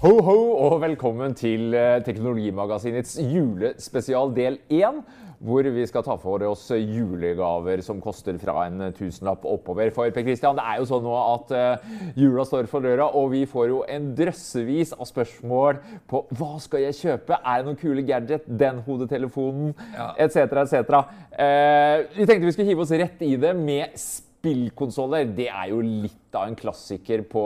Ho, ho, og velkommen til eh, Teknologimagasinets julespesial del 1. Hvor vi skal ta for oss julegaver som koster fra en tusenlapp oppover. For Per Christian, det er jo sånn nå at uh, jula står for døra, og vi får jo en drøssevis av spørsmål på hva skal jeg kjøpe? Er det noen kule gadget? Den hodetelefonen? Etc., etc. Uh, vi tenkte vi skulle hive oss rett i det med spillkonsoller. Det er jo litt av en klassiker på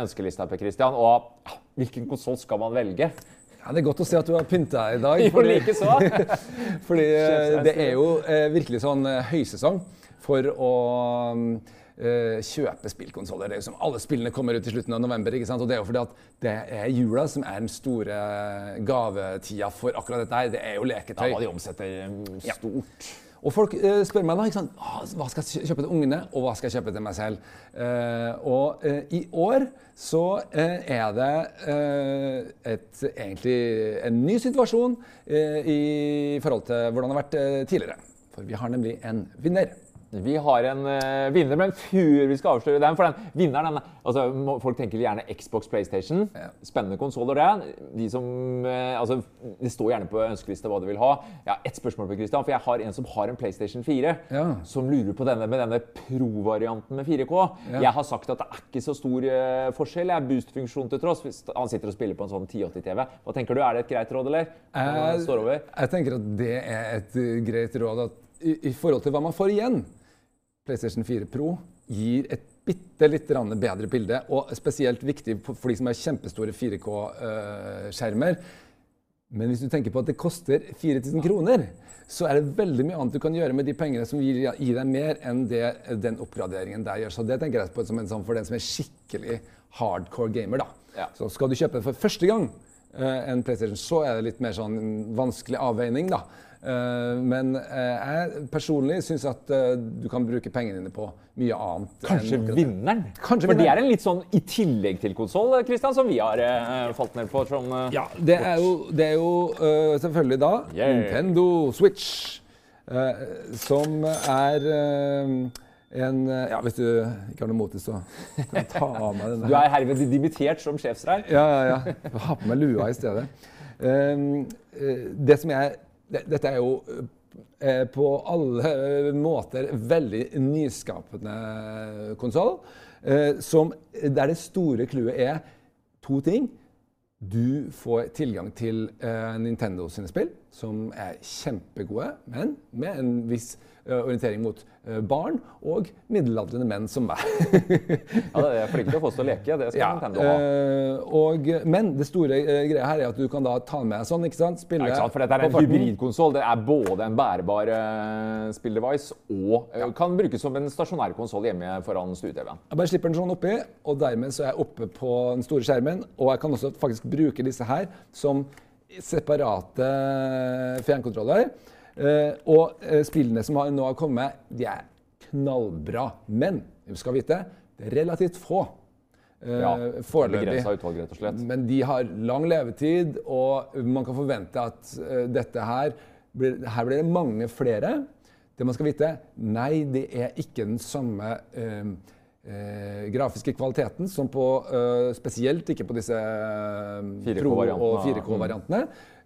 ønskelista, Per Christian. Og ja, hvilken konsoll skal man velge? Ja, det er godt å se at du har pynta deg i dag. Jo, likeså. fordi eh, det er jo eh, virkelig sånn eh, høysesong for å eh, kjøpe spillkonsoller. Det er jo som Alle spillene kommer ut i slutten av november. ikke sant? Og det er jo fordi at det er jula som er den store gavetida for akkurat dette her. Det er jo Da leketøy. må de omsette stort. stort. Og folk eh, spør meg da? «Ah, hva skal jeg kjøpe til ungene, og hva skal jeg kjøpe til meg selv. Eh, og eh, i år så eh, er det eh, et, egentlig en ny situasjon eh, i forhold til hvordan det har vært tidligere. For vi har nemlig en vinner. Vi har en uh, vinner, men før vi skal avsløre den For den vinneren den, altså, må- Folk tenker gjerne Xbox, PlayStation. Ja. Spennende konsoller, det. De som, uh, altså, det står gjerne på ønskelista hva du vil ha. Jeg har ett spørsmål på Christian, for jeg har en som har en PlayStation 4. Ja. Som lurer på denne med denne Pro-varianten med 4K. Ja. Jeg har sagt at det er ikke så stor uh, forskjell. Jeg Boost-funksjon til tross. Hvis han sitter og spiller på en sånn 1080-TV. Hva tenker du? Er det et greit råd, eller? Over. Jeg tenker at det er et greit råd at i, i forhold til hva man får igjen. PlayStation 4 Pro gir et bitte litt bedre bilde, og spesielt viktig for de som har kjempestore 4K-skjermer. Men hvis du tenker på at det koster 4000 kroner, så er det veldig mye annet du kan gjøre med de pengene som gir, gir deg mer enn det den oppgraderingen der gjør. Så det tenker jeg på som en sånn for den som er skikkelig hardcore gamer. da. Ja. Så skal du kjøpe for første gang eh, en PlayStation, så er det litt mer sånn vanskelig avveining, da. Eh, men eh, jeg personlig syns at eh, du kan bruke pengene dine på mye annet. Kanskje vinneren? Kanskje For det er en litt sånn i tillegg til konsoll, Christian, som vi har falt ned på. Som, Ja, det er jo, det er jo selvfølgelig da Yeah. Nintendo Switch. som er en Ja, hvis du ikke har noe mot det, så kan jeg ta av meg denne. Du er herved dimittert som sjefsreir. Ja, ja, ja. Ha på meg lua i stedet. Det som jeg Dette er jo eh, på alle måter veldig nyskapende konsoll. Eh, der det store clouet er to ting. Du får tilgang til eh, Nintendo sine spill, som er kjempegode, men med en viss orientering mot barn og middelaldrende menn som meg. Ja, det er flinke til å få oss til å leke. Det skal Ja, Nintendo ha. eh, og, men det store eh, greia her er at du kan da ta med sånn, ikke sant? Spille Ja, ikke sant? For dette er en hybridkonsoll. Det er både en bærbar uh, spilldevice og eh, kan brukes som en stasjonær konsoll hjemme foran stue-TV-en. Jeg bare slipper den sånn oppi, og dermed så er jeg oppe på den store skjermen. Og jeg kan også faktisk bruke disse her som separate fjernkontroller. Eh, og eh, spillene som har, nå har kommet, de er knallbra. Men vi skal vite, det er relativt få. eh, Ja, foreløpig. utvalg, rett og slett. Men de har lang levetid, og man kan forvente at dette her blir, Her blir det mange flere. Det man skal vite, nei, det er ikke den samme eh, eh, grafiske kvaliteten som på eh, Spesielt ikke på disse 4K Pro- og variantene. 4K-variantene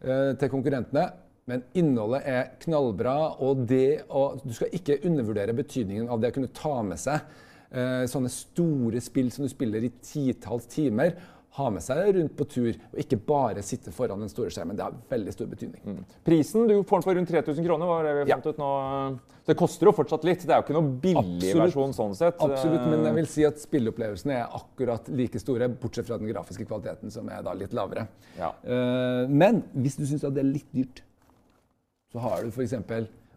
eh, til konkurrentene. Men innholdet er knallbra, og det å, du skal ikke undervurdere betydningen av det å kunne ta med seg eh, sånne store spill som du spiller i titalls timer. Ha med seg rundt på tur, og ikke bare sitte foran den store skjermen. Det har veldig stor betydning. Prisen du får den for rundt 3000 kroner. var det vi Ja. fant ut nå. Så det koster jo fortsatt litt. Det er jo ikke noe billig Absolutt. versjon sånn sett. Absolutt, men jeg vil si at spilleopplevelsene er akkurat like store, bortsett fra den grafiske kvaliteten, som er da litt lavere. Ja. Eh, men hvis du syns det er litt dyrt, så har du f.eks.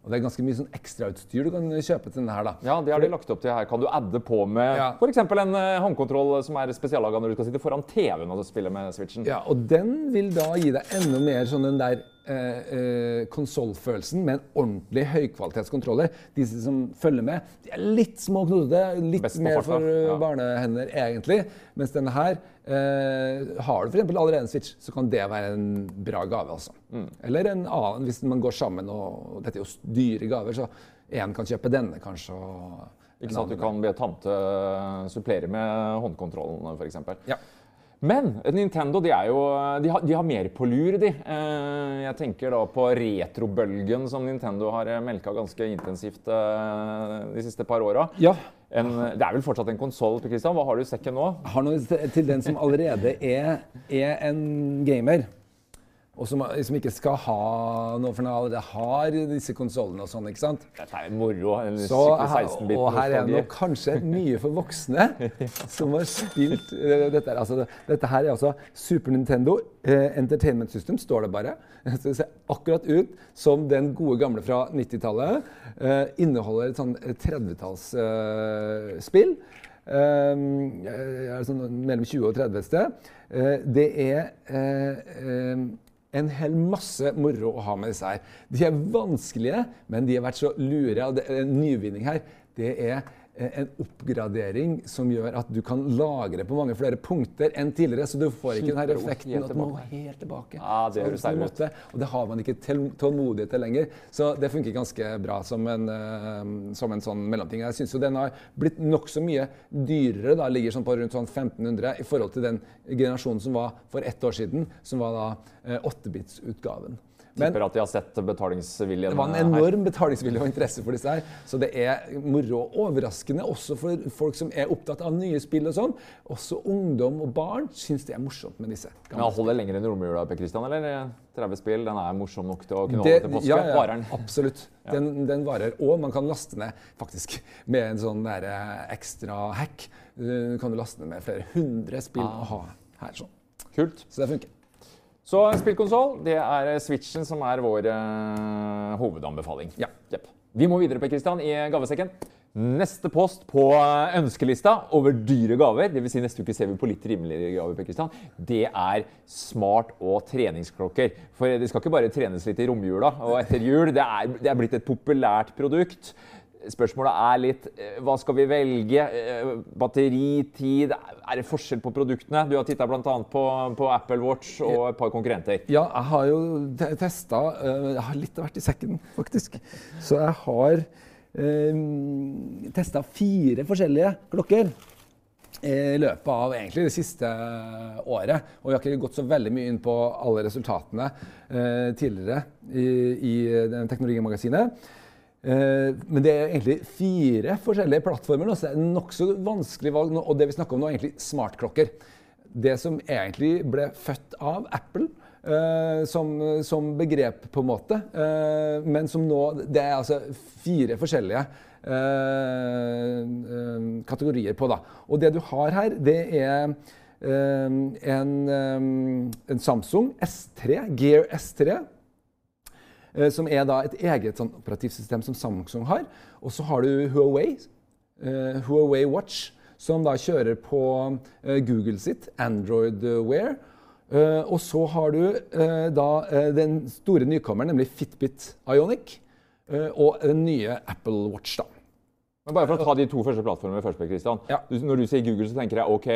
Og det er ganske mye sånn ekstrautstyr du kan kjøpe til denne her. da. Ja, det har de lagt opp til her. Kan du adde på med Ja. f.eks. en eh, håndkontroll som er spesiallaga når du skal sitte foran TV-en og spille med Switchen? Ja, Og den vil da gi deg enda mer sånn den der eh, eh, konsollfølelsen med en ordentlig høykvalitetskontroller. Disse som følger med, de er litt små knotete. Litt Best mer for eh, ja. barnehender, egentlig. Mens denne her eh, Har du f.eks. allerede en Switch, så kan det være en bra gave. altså. Mm. Eller en annen, hvis man går sammen og Dette er jo dyre gaver, så én kan kjøpe denne, kanskje. og Ikke sant, Du kan be tante supplere med håndkontrollen, f.eks. Ja. Men Nintendo de, jo, de, har, de har, mer på lur, de. Eh, jeg tenker da på retrobølgen som Nintendo har eh, melka ganske intensivt eh, de siste par åra. Ja. Det er vel fortsatt en konsoll? Hva har du i sekken nå? Jeg har noe til den som allerede er, er en gamer og som, liksom ikke skal ha noe for noe allerede har disse konsollene og sånn. ikke sant? Dette er moro. En så, og her er det kanskje mye for voksne som har spilt uh, dette, altså, dette her er altså Super Nintendo uh, Entertainment System, står det bare. Det ser akkurat ut som den gode gamle fra 90-tallet. Uh, eh, inneholder et sånn 30-tallsspill. Uh, sånn mellom 20 og 30 et sted. det er en hel masse moro å ha med disse her. De er vanskelige, men de har vært så lure. og det, En nyvinning her det er en oppgradering som gjør at du kan lagre på mange flere punkter enn tidligere. Så du får ikke denne effekten at du må helt tilbake. Ja, det høres deilig ut. Og det har man ikke tålmodighet til lenger. Så det funker ganske bra som en, uh, som en sånn mellomting. Jeg syns jo den har blitt nokså mye dyrere. da, Ligger sånn på rundt sånn 1500 i forhold til den generasjonen som var for ett år siden, som var da uh, 8-bits-utgaven. Men, Tipper at de har sett betalingsviljen Det var en enorm betalingsvilje og interesse for disse her. Så det er moro og overraskende også for folk som er opptatt av nye spill og sånn. Også ungdom og barn syns det er morsomt med disse. Men han holder lenger enn romjula, Per Christian, eller? 30 spill, den er morsom nok til å kunne holde til påske? Ja, ja, varer den? absolutt. Den, den, varer. Og man kan laste ned faktisk med en sånn der, eh, ekstra hack. Du kan du laste ned med flere hundre spill ah. å ha her. sånn. Kult. Så det funker. Så spillkonsoll, det er Switchen som er vår uh, hovedanbefaling. Ja. Yep. Vi må videre på Christian, i gavesekken. Neste post på ønskelista over dyre gaver, dvs. Si neste uke ser vi på litt rimeligere gaver, Per Kristian, det er smart- og treningsklokker. For det skal ikke bare trenes litt i romjula og etter jul. Det er, det er blitt et populært produkt. Spørsmålet er litt eh, hva skal vi velge? Batteri, batteritid? Er det forskjell på produktene? Du har titta bl.a. På, på Apple Watch og et par konkurrenter. Ja, jeg har jo testa eh, Jeg har litt av hvert i sekken, faktisk. Så jeg har eh, testa fire forskjellige klokker i løpet av egentlig det siste året. Og vi har ikke gått så veldig mye inn på alle resultatene eh, tidligere i, i Teknologimagasinet. Eh, men det er egentlig fire forskjellige plattformer. Så det er nokså vanskelig valg. nå, Og det vi snakker om nå, er egentlig smartklokker. Det som egentlig ble født av Apple. Uh, som, som, begrep, på en måte. Uh, men som nå Det er altså fire forskjellige kategorier på. da. Og det du har her, det er en, en Samsung S3, Gear S3. Eh, som er da et eget sånn, operativsystem som Samsung har. Og så har du Huawei, uh, Huawei Watch, som da kjører på uh, Google sitt Android Wear. Og så har du da den store nykommeren, nemlig Fitbit Ionic, og den nye Apple Watch. da. Men bare for å ta de to første plattformene først, Christian. Ja. Når du sier Google, så tenker jeg OK,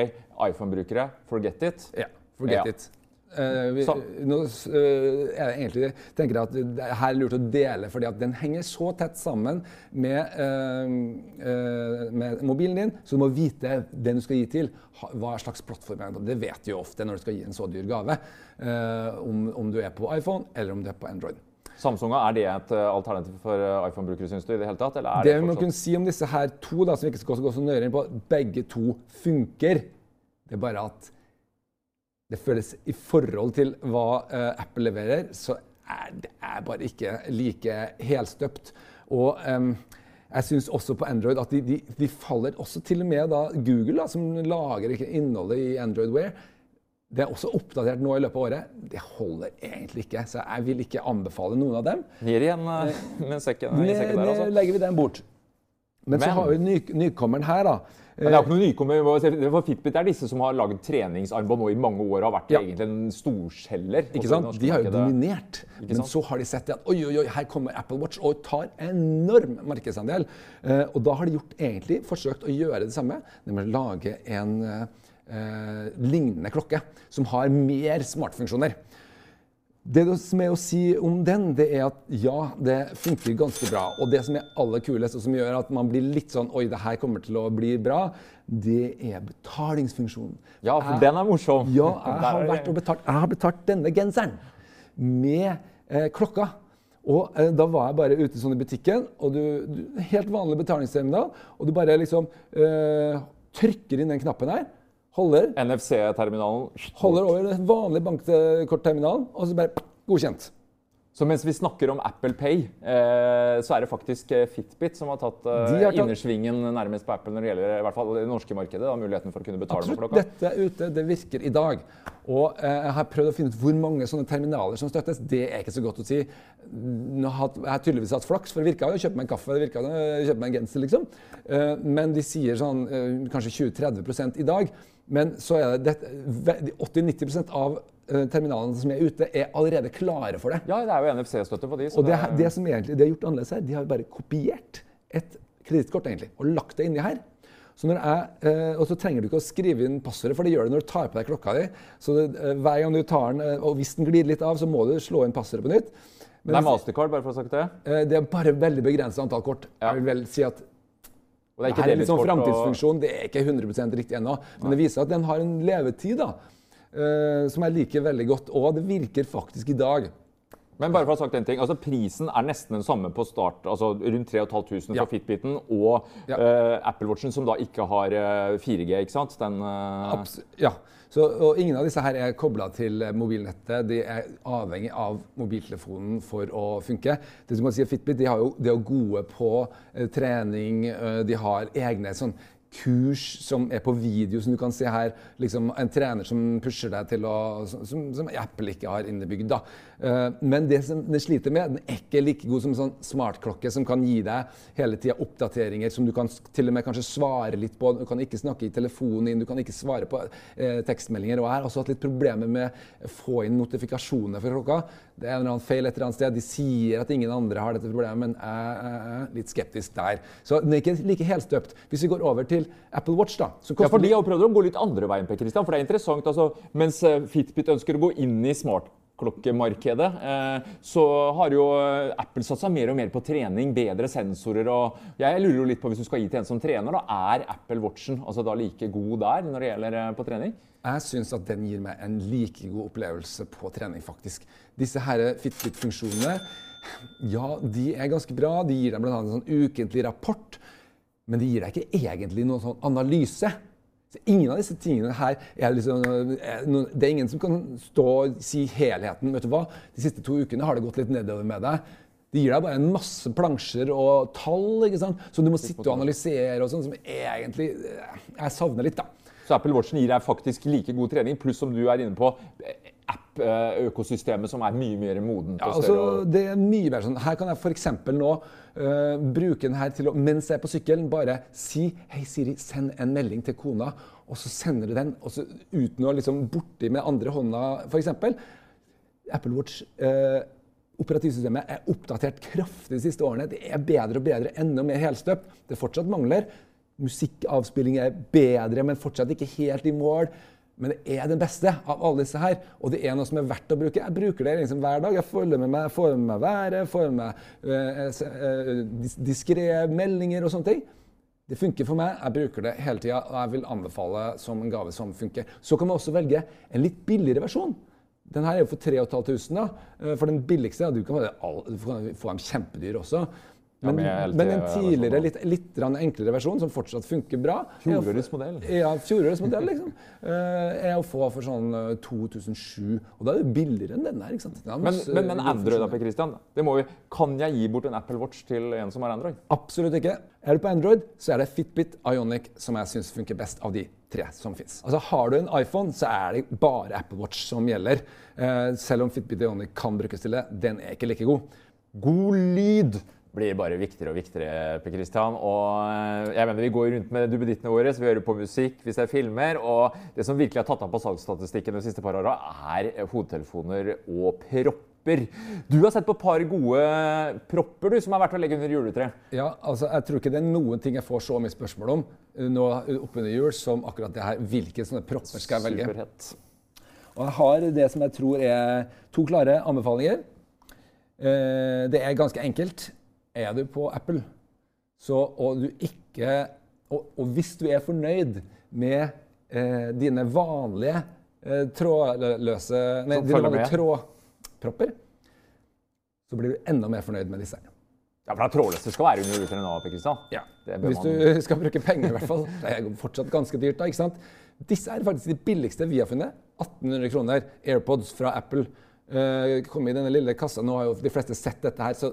iPhone-brukere, forget it. Ja, forget ja. it. Uh, vi, nå uh, er jeg egentlig tenker jeg at det her er lurt å dele, fordi at den henger så tett sammen med, uh, med, mobilen din, så du må vite den du skal gi til, hva slags plattform er det. Det vet du jo ofte når du skal gi en så dyr gave, om, om, du er på iPhone eller om du er på Android. Samsung, Er det et alternativ for iPhone-brukere, syns du? i Det hele tatt? det, det vi må kunne si om disse her to, da, som vi ikke skal gå så nøyere inn på, begge to funker. Det er bare at det føles I forhold til hva uh, Apple leverer, så er det er bare ikke like helstøpt. Og um, jeg syns også på Android at de, de, de, faller også til og med da Google, da, som lager innholdet i Android Wear. Det er også oppdatert nå i løpet av året. Det holder egentlig ikke. Så jeg vil ikke anbefale noen av dem. Gir igjen uh, med sekken, med sekken der, altså. legger vi den bort. Men, Men, så har vi ny, nykommeren her, da. Men det er ikke noe nykommer. For Fitbit er disse som har laget treningsarmbånd nå i mange år har vært ja. egentlig en storselger. Ikke sant? De har jo dominert. Men så har de sett at oi, oi, oi, her kommer Apple Watch og tar enorm markedsandel. Uh, og da har de gjort egentlig forsøkt å gjøre det samme, nemlig lage en uh, lignende klokke som har mer smartfunksjoner. Det som er å si om den, det er at ja, det funker ganske bra. Og det som er aller kulest, og som gjør at man blir litt sånn Oi, det her kommer til å bli bra, det er betalingsfunksjonen. Ja, for jeg, den er morsom. Ja, jeg har vært og betalt, jeg har betalt denne genseren med eh, klokka. Og eh, da var jeg bare ute sånn i butikken, og du, du, helt vanlig betalingsterminal, og du bare liksom eh, trykker inn den knappen her. Holder. NFC-terminalen. Holder over den vanlige bankkortterminalen, og så bare godkjent. Så mens vi snakker om Apple Pay, eh, så er det faktisk eh, Fitbit som har tatt, eh, har tatt... innersvingen nærmest på Apple når det gjelder i hvert fall det norske markedet. Da, muligheten for å kunne betale Absolutt. med klokka. Dette er ute, det virker i dag. Og eh, jeg har prøvd å finne ut hvor mange sånne terminaler som støttes. Det er ikke så godt å si. Nå har, jeg tydeligvis hatt flaks, for det virka jo å kjøpe meg en kaffe, det virka å kjøpe meg en genser, liksom. Eh, men de sier sånn eh, kanskje 20-30 i dag. Men så er det 80-90% av eh, terminalene som er ute, er allerede klare for det. Ja, det er jo NFC-støtte på de. og det, det, det, som egentlig de har gjort annerledes her, de har bare kopiert et kredittkort egentlig, og lagt det inni her. Så jeg, eh, og så trenger du ikke å skrive inn passordet, for det gjør du når du tar på deg klokka di. Så det, eh, hver gang du tar den, og hvis den glir litt av, så må du slå inn passordet på nytt. Men, det er Mastercard, bare for å ha sagt det? Det er bare veldig begrenset antall kort. Ja. Jeg vil vel si at og det er ikke det er en sånn framtidsfunksjon. Det er ikke 100% riktig ennå. Men det viser at den har en levetid da, uh, som jeg liker veldig godt. Og det virker faktisk i dag. Men bare for å ha sagt en ting, altså Prisen er nesten den samme på start, altså rundt 3500 for ja. Fitbiten og ja. uh, Apple Watchen, som da ikke har uh, 4G. ikke sant? Den, ja. Så, og ingen av disse her er kobla til mobilnettet. De er avhengig av mobiltelefonen for å funke. Det som man sier Fitbit de, jo, de er gode på uh, trening. Eh, de har egne sånn kurs som er på video, som du kan se her. Liksom en trener som pusher deg til å Som, som Apple ikke har innebygd. da. Uh, men det som den sliter med, den er ikke like god som en sånn smartklokke som kan gi deg hele tida oppdateringer som du kan til og med kanskje svare litt på. Du kan ikke snakke i telefonen din, du kan ikke svare på uh, tekstmeldinger. Og jeg har også hatt litt problemer med å få inn notifikasjoner for klokka. Det er en eller annen feil et eller annet sted. De sier at ingen andre har dette problemet, men jeg er litt skeptisk der. Så den er ikke like helstøpt. Hvis vi går over til Apple Watch, da Ja, for de har prøvd å gå litt andre veien, Per Christian, for det er interessant. Altså, mens eh, Fitbit ønsker å gå inn i smartklokkemarkedet, eh, så har jo eh, Apple satsa mer og mer på trening, bedre sensorer. og Jeg lurer jo litt på, hvis du skal gi til en som trener, da, er Apple Watchen altså da like god der når det gjelder på trening? Jeg syns at den gir meg en like god opplevelse på trening, faktisk. Disse her Fitbit-funksjonene ja, de er ganske bra. De gir deg bl.a. en sånn ukentlig rapport. Men de gir deg ikke egentlig noen sånn analyse. Så ingen av disse tingene her er liksom, Det er ingen som kan stå og si helheten. vet du hva? De siste to ukene har det gått litt nedover med deg. De gir deg bare en masse plansjer og tall ikke sant? som du må sitte og analysere. og sånn, som egentlig Jeg savner litt, da. Så Apple Watchen gir deg faktisk like god trening, pluss som du er inne på app-økosystemet som er mye mer modent. Ja, altså, det er mye mer sånn. Her kan jeg f.eks. nå uh, bruke den her til å, mens jeg er på sykkelen, bare si Hei, Siri, send en melding til kona. Og så sender du den og så, uten å liksom borti med andre hånda, f.eks. Apple Watch uh, Operativsystemet er oppdatert kraftig de siste årene. Det er bedre og bedre, enda mer helstøpt. Det er fortsatt mangler. Musikkavspilling er bedre, men fortsatt ikke helt i mål. Men det er den beste av alle disse her, og det er noe som er verdt å bruke. Jeg bruker det liksom hver dag. Jeg følger med meg, får med meg været, får med meg uh, uh, diskré meldinger og sånne ting. Det funker for meg. Jeg bruker det hele tida, og jeg vil anbefale som en gave som funker. Så kan man også velge en litt billigere versjon. Den her er jo for 3500. For den billigste ja, du kan få dem kjempedyr også. Men, ja, men, en tidligere, litt, litt enklere versjon som fortsatt funker bra Fjorårets modell. Ja, fjorårets modell liksom, uh, er å få for sånn uh, eh, 2007. Og da er det billigere enn denne. ikke sant? Men, men, men, Android da, Per Christian, det må vi, kan jeg gi bort en Apple Watch til en som har Android? Absolutt ikke. Er du på Android, så er det Fitbit Ionic som jeg syns funker best av de tre som fins. Altså, har du en iPhone, så er det bare Apple Watch som gjelder. Uh, selv om Fitbit Ionic kan brukes til det. Den er ikke like god. God lyd blir bare viktigere og viktigere. Per Christian. Og eh, jeg mener Vi går rundt med duppedittene våre, så vi hører på musikk, vi ser filmer. Og det som virkelig har tatt av på salgsstatistikken de siste par åra, er hodetelefoner og propper. Du har sett på et par gode propper du, som er verdt å legge under juletreet. Ja, altså jeg tror ikke det er noen ting jeg får så mye spørsmål om nå oppunder jul som akkurat det her. Hvilke sånne propper skal jeg velge? Superhett. Og jeg har det som jeg tror er to klare anbefalinger. Eh, det er ganske enkelt. Er du på Apple, så, og, du ikke, og, og hvis du er fornøyd med eh, dine vanlige eh, trådløse Nei, dine vanlige trådpropper, så blir du enda mer fornøyd med disse. Ja, for det trådløse skal være under UTN AP, Kristian. Ja. Hvis du skal bruke penger, i hvert fall. Det er fortsatt ganske dyrt, da. ikke sant? Disse er faktisk de billigste vi har funnet. 1800 kroner. AirPods fra Apple. Uh, kom i denne lille kassa. Nå har jo de fleste sett dette her, så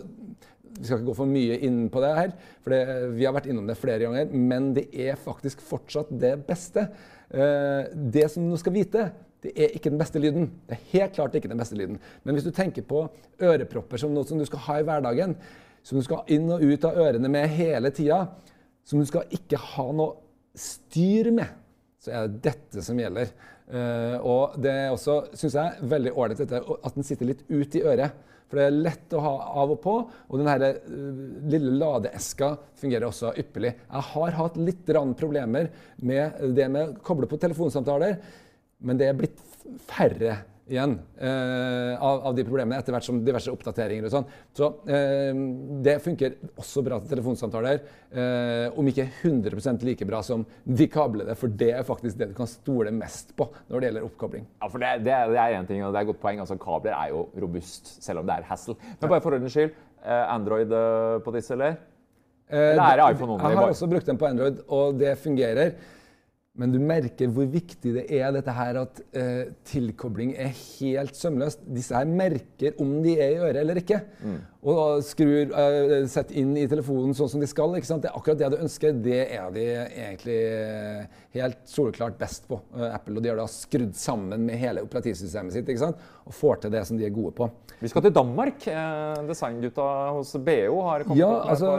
vi skal ikke gå for mye inn på det her. For det, vi har vært innom det flere ganger. Men det er faktisk fortsatt det beste. Uh, det som du skal vite, det er ikke den beste lyden. Det er helt klart ikke den beste lyden. Men hvis du tenker på ørepropper som noe som du skal ha i hverdagen, som du skal inn og ut av ørene med hele tida, som du skal ikke ha noe styr med, så er det dette som gjelder. Uh, og det er også, syns jeg, veldig ålreit at den sitter litt ut i øret. For det er lett å ha av og på, og den uh, lille ladeeska fungerer også ypperlig. Jeg har hatt litt problemer med det med å koble på telefonsamtaler, men det er blitt færre igjen eh, av, av, de problemene etter hvert som diverse oppdateringer og sånn. Så eh, det funker også bra til telefonsamtaler. Eh, om ikke 100% like bra som de kablede, for det er faktisk det du kan stole mest på når det gjelder oppkobling. Ja, for Det, det, det er én ting, og det er et godt poeng. altså Kabler er jo robust, selv om det er hassle. Men bare for ordens skyld, eh, Android eh, på disse, eller? Eh, eller er det iPhone only? Jeg har også brukt den på Android, og det fungerer. Men du merker hvor viktig det er dette her at eh, tilkobling er helt sømløst. Disse her merker om de er i øret eller ikke. Mm. Og skrur, uh, setter inn i telefonen sånn som de skal. ikke sant? Det er akkurat det du ønsker. Det er de egentlig eh, helt soleklart best på, uh, Apple. Og de har da skrudd sammen med hele operativsystemet sitt ikke sant? og får til det som de er gode på. Vi skal til Danmark. Eh, designgutta hos BO har kommet ja, opp altså,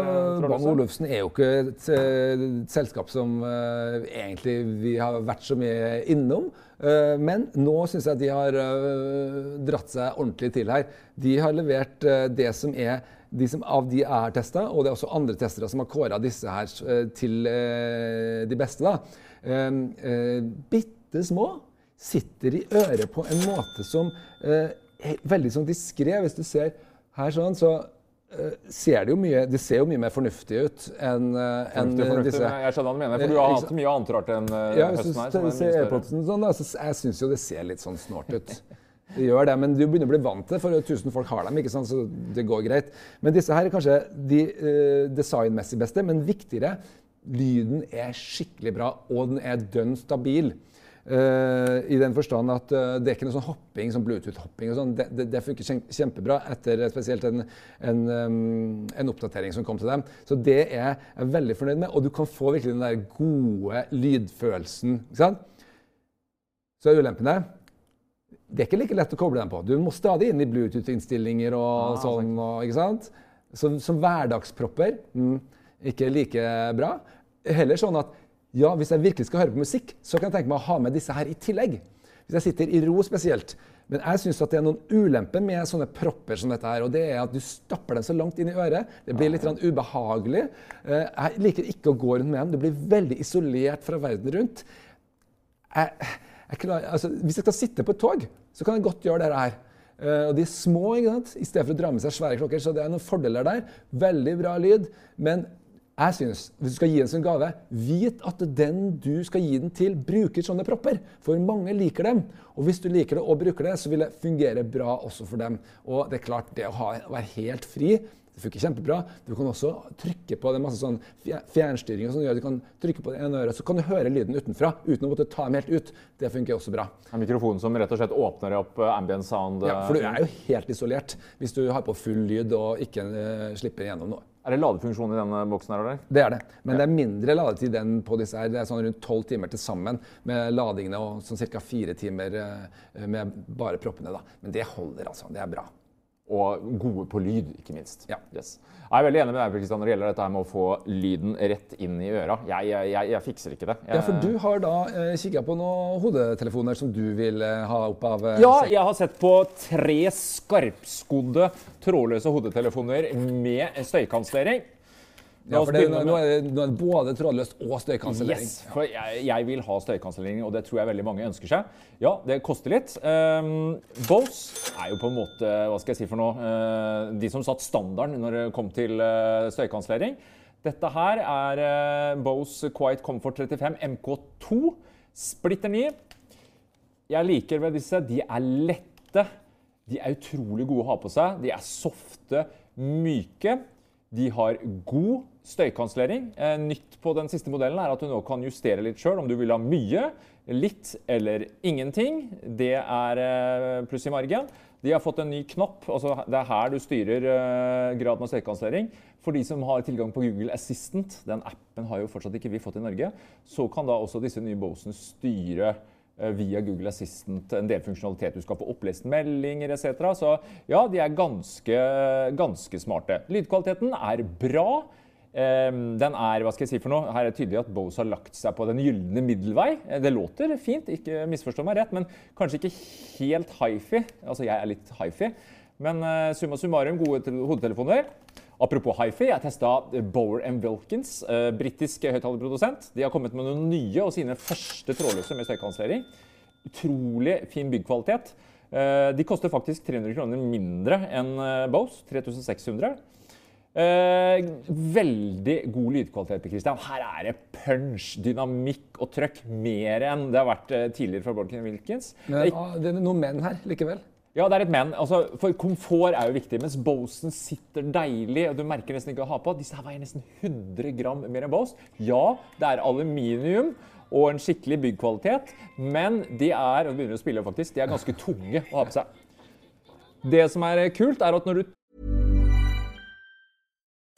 Bang Olufsen er jo ikke et, et selskap som uh, egentlig vi har vært så mye innom. Uh, men nå syns jeg de har uh, dratt seg ordentlig til her. De har levert det som er de som av de er testa, og det er også andre testere som har kåra disse her til de beste. da. Bitte små sitter i øret på en måte som er veldig sånn diskré. Hvis du ser her sånn, så ser det jo mye Det ser jo mye mer fornuftig ut enn uh, en disse Jeg skjønner hva du mener, for du har hatt mye annet rart enn ja, høsten her. Hvis du ser AirPodsen sånn, da, så jeg syns jo det ser litt sånn snålt ut. Det gjør det, men du begynner å bli vant til det, for 1000 folk har dem, ikke sant? så det går greit. Men disse her er kanskje de uh, designmessig beste, men viktigere. Lyden er skikkelig bra, og den er dønn stabil. Uh, I den forstand at uh, det er ikke noe sånn hopping, sånn Bluetooth-hopping. og sånn. Det, det, det, funker kjempebra etter spesielt en, en, um, en, oppdatering som kom til dem. Så det er jeg veldig fornøyd med. Og du kan få virkelig den der gode lydfølelsen. ikke sant? Så er ulempene Det er ikke like lett å koble dem på. Du må stadig inn i Bluetooth-innstillinger og ah, sånn. Og, ikke sant? Så, som hverdagspropper mm, ikke like bra. Heller sånn at ja, hvis jeg virkelig skal høre på musikk, så kan jeg tenke meg å ha med disse her i tillegg. Hvis jeg sitter i ro spesielt. Men jeg syns det er noen ulemper med sånne propper som dette her. Og det er at du stapper dem så langt inn i øret. Det blir litt ubehagelig. Eh, jeg liker ikke å gå rundt med dem. Du blir veldig isolert fra verden rundt. Jeg, jeg klar, altså, hvis jeg skal sitte på et tog, så kan jeg godt gjøre dette her. Uh, og de er små, ikke sant? i stedet for å dra med seg svære klokker. Så det er noen fordeler der. Veldig bra lyd. Men jeg synes, Hvis du skal gi en sånn gave, vit at den du skal gi den til, bruker sånne propper. For mange liker dem. Og hvis du liker det og bruker det, så vil det fungere bra også for dem. Og det er klart, det å, ha, å være helt fri det funker kjempebra. Du kan også trykke på det masse sånn fjernstyring og sånn, du kan trykke på det ene øret, så kan du høre lyden utenfra uten å måtte ta dem helt ut. Det funker også bra. En mikrofon som rett og slett åpner opp eh, ambient sound? Ja, for du er jo helt isolert hvis du har på full lyd og ikke uh, slipper gjennom noe. Er det ladefunksjon i denne boksen? her, eller? Det er det. Men ja. det er mindre ladetid enn på disse her. Det er sånn rundt tolv timer til sammen med ladingene og sånn ca. fire timer eh, med bare proppene. da. Men det holder, altså. Det er bra. Og gode på lyd, ikke minst. Ja. Yes. Jeg er veldig enig med deg Kristian, når det gjelder dette med å få lyden rett inn i øra. Jeg, jeg, jeg, jeg fikser ikke det. ja, For du har da eh, kikka på noen hodetelefoner som du vil eh, ha opp av eh, Ja, jeg har sett på tre skarpskodde trådløse hodetelefoner med støykansellering. Ja, for det, nå, nå, er det, nå er det både trådløst og støykansellering. Yes, for jeg, jeg, vil ha støykansellering, og det tror jeg veldig mange ønsker seg. Ja, det koster litt. Um, Bose er jo på en måte Hva skal jeg si for noe? Uh, de som satt standarden når det kom til uh, støykansellering. Dette her er uh, Bose Quiet Comfort 35 MK2. Splitter ny. Jeg liker ved disse De er lette. De er utrolig gode å ha på seg. De er softe, myke. De har god støykansellering. Eh, nytt på den siste modellen er at du nå kan justere litt sjøl om du vil ha mye, litt eller ingenting. Det er eh, pluss i margen. De har fått en ny knapp. altså Det er her du styrer eh, graden av støykansellering. For de som har tilgang på Google Assistant, den appen har jo fortsatt ikke vi fått i Norge, så kan da også disse nye Bosene styre via Google Assistant en del funksjonalitet. Du skal få opplest meldinger etc. Så ja, de er ganske, ganske smarte. Lydkvaliteten er bra. Den er, hva skal jeg si for noe? Her er det tydelig at Bose har lagt seg på den gylne middelvei. Eh, det låter fint, ikke misforstå meg rett, men kanskje ikke helt hifi. Altså, jeg er litt hifi. Men uh, summa summarum, gode hodetelefoner. Apropos hifi, jeg testa Bower Wilkins, uh, britisk høyttalerprodusent. De har kommet med noen nye og sine første trådløse med støykansellering. Utrolig fin byggkvalitet. De koster faktisk 300 kroner mindre enn Bose. 3600. Uh, veldig god lydkvalitet. Christian. Her er det punch, dynamikk og trøkk mer enn det har vært tidligere fra Borken Wilkins. Men, det, er, det er noen menn her likevel? Ja, det er et men. Altså, for komfort er jo viktig. Mens Bosen sitter deilig, og du merker nesten ikke å ha på. Disse her veier nesten 100 gram mer enn Bose. Ja, det er aluminium og en skikkelig byggkvalitet, men de er og begynner å spille faktisk, de er ganske tunge å ha på seg. Det som er kult, er at når du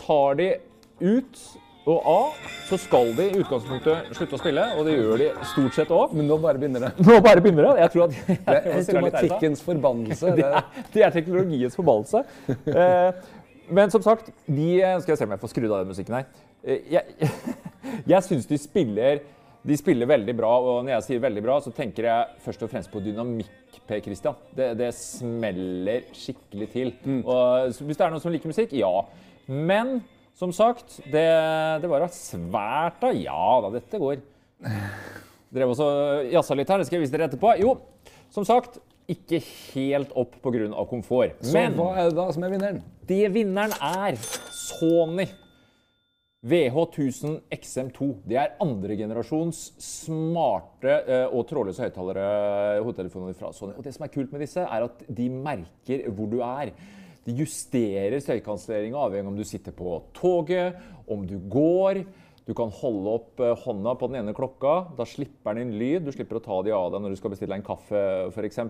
tar de ut og av, så skal de i utgangspunktet slutte å spille, og det gjør de stort sett òg. Men nå bare begynner det. Nå bare begynner det. Jeg tror at jeg, Det er automatikkens forbannelse. Det er, det er teknologiens forbannelse. Eh, men som sagt, de Skal jeg se om jeg får skrudd av den musikken her. Eh, jeg jeg syns de spiller de spiller veldig bra, og når jeg sier veldig bra, så tenker jeg først og fremst på dynamikk, Per Christian. Det, det smeller skikkelig til. Mm. Og hvis det er noen som liker musikk, ja. Men som sagt, det, det var svært da. Ja da, dette går. Drev også jazza litt her, det skal jeg vise dere etterpå. Jo, som sagt, ikke helt opp pga. komfort. Men Så hva er det da som er vinneren? Det vinneren er Sony. VH1000 XM2. Det er andregenerasjons smarte uh, og trådløse høyttalere hodetelefoner fra Sony. Og det som er kult med disse, er at de merker hvor du er. De justerer støykanselleringa avhengig av om du sitter på toget, om du går. Du kan holde opp eh, hånda på den ene klokka. Da slipper den inn lyd. Du slipper å ta de av deg når du skal bestille en kaffe f.eks.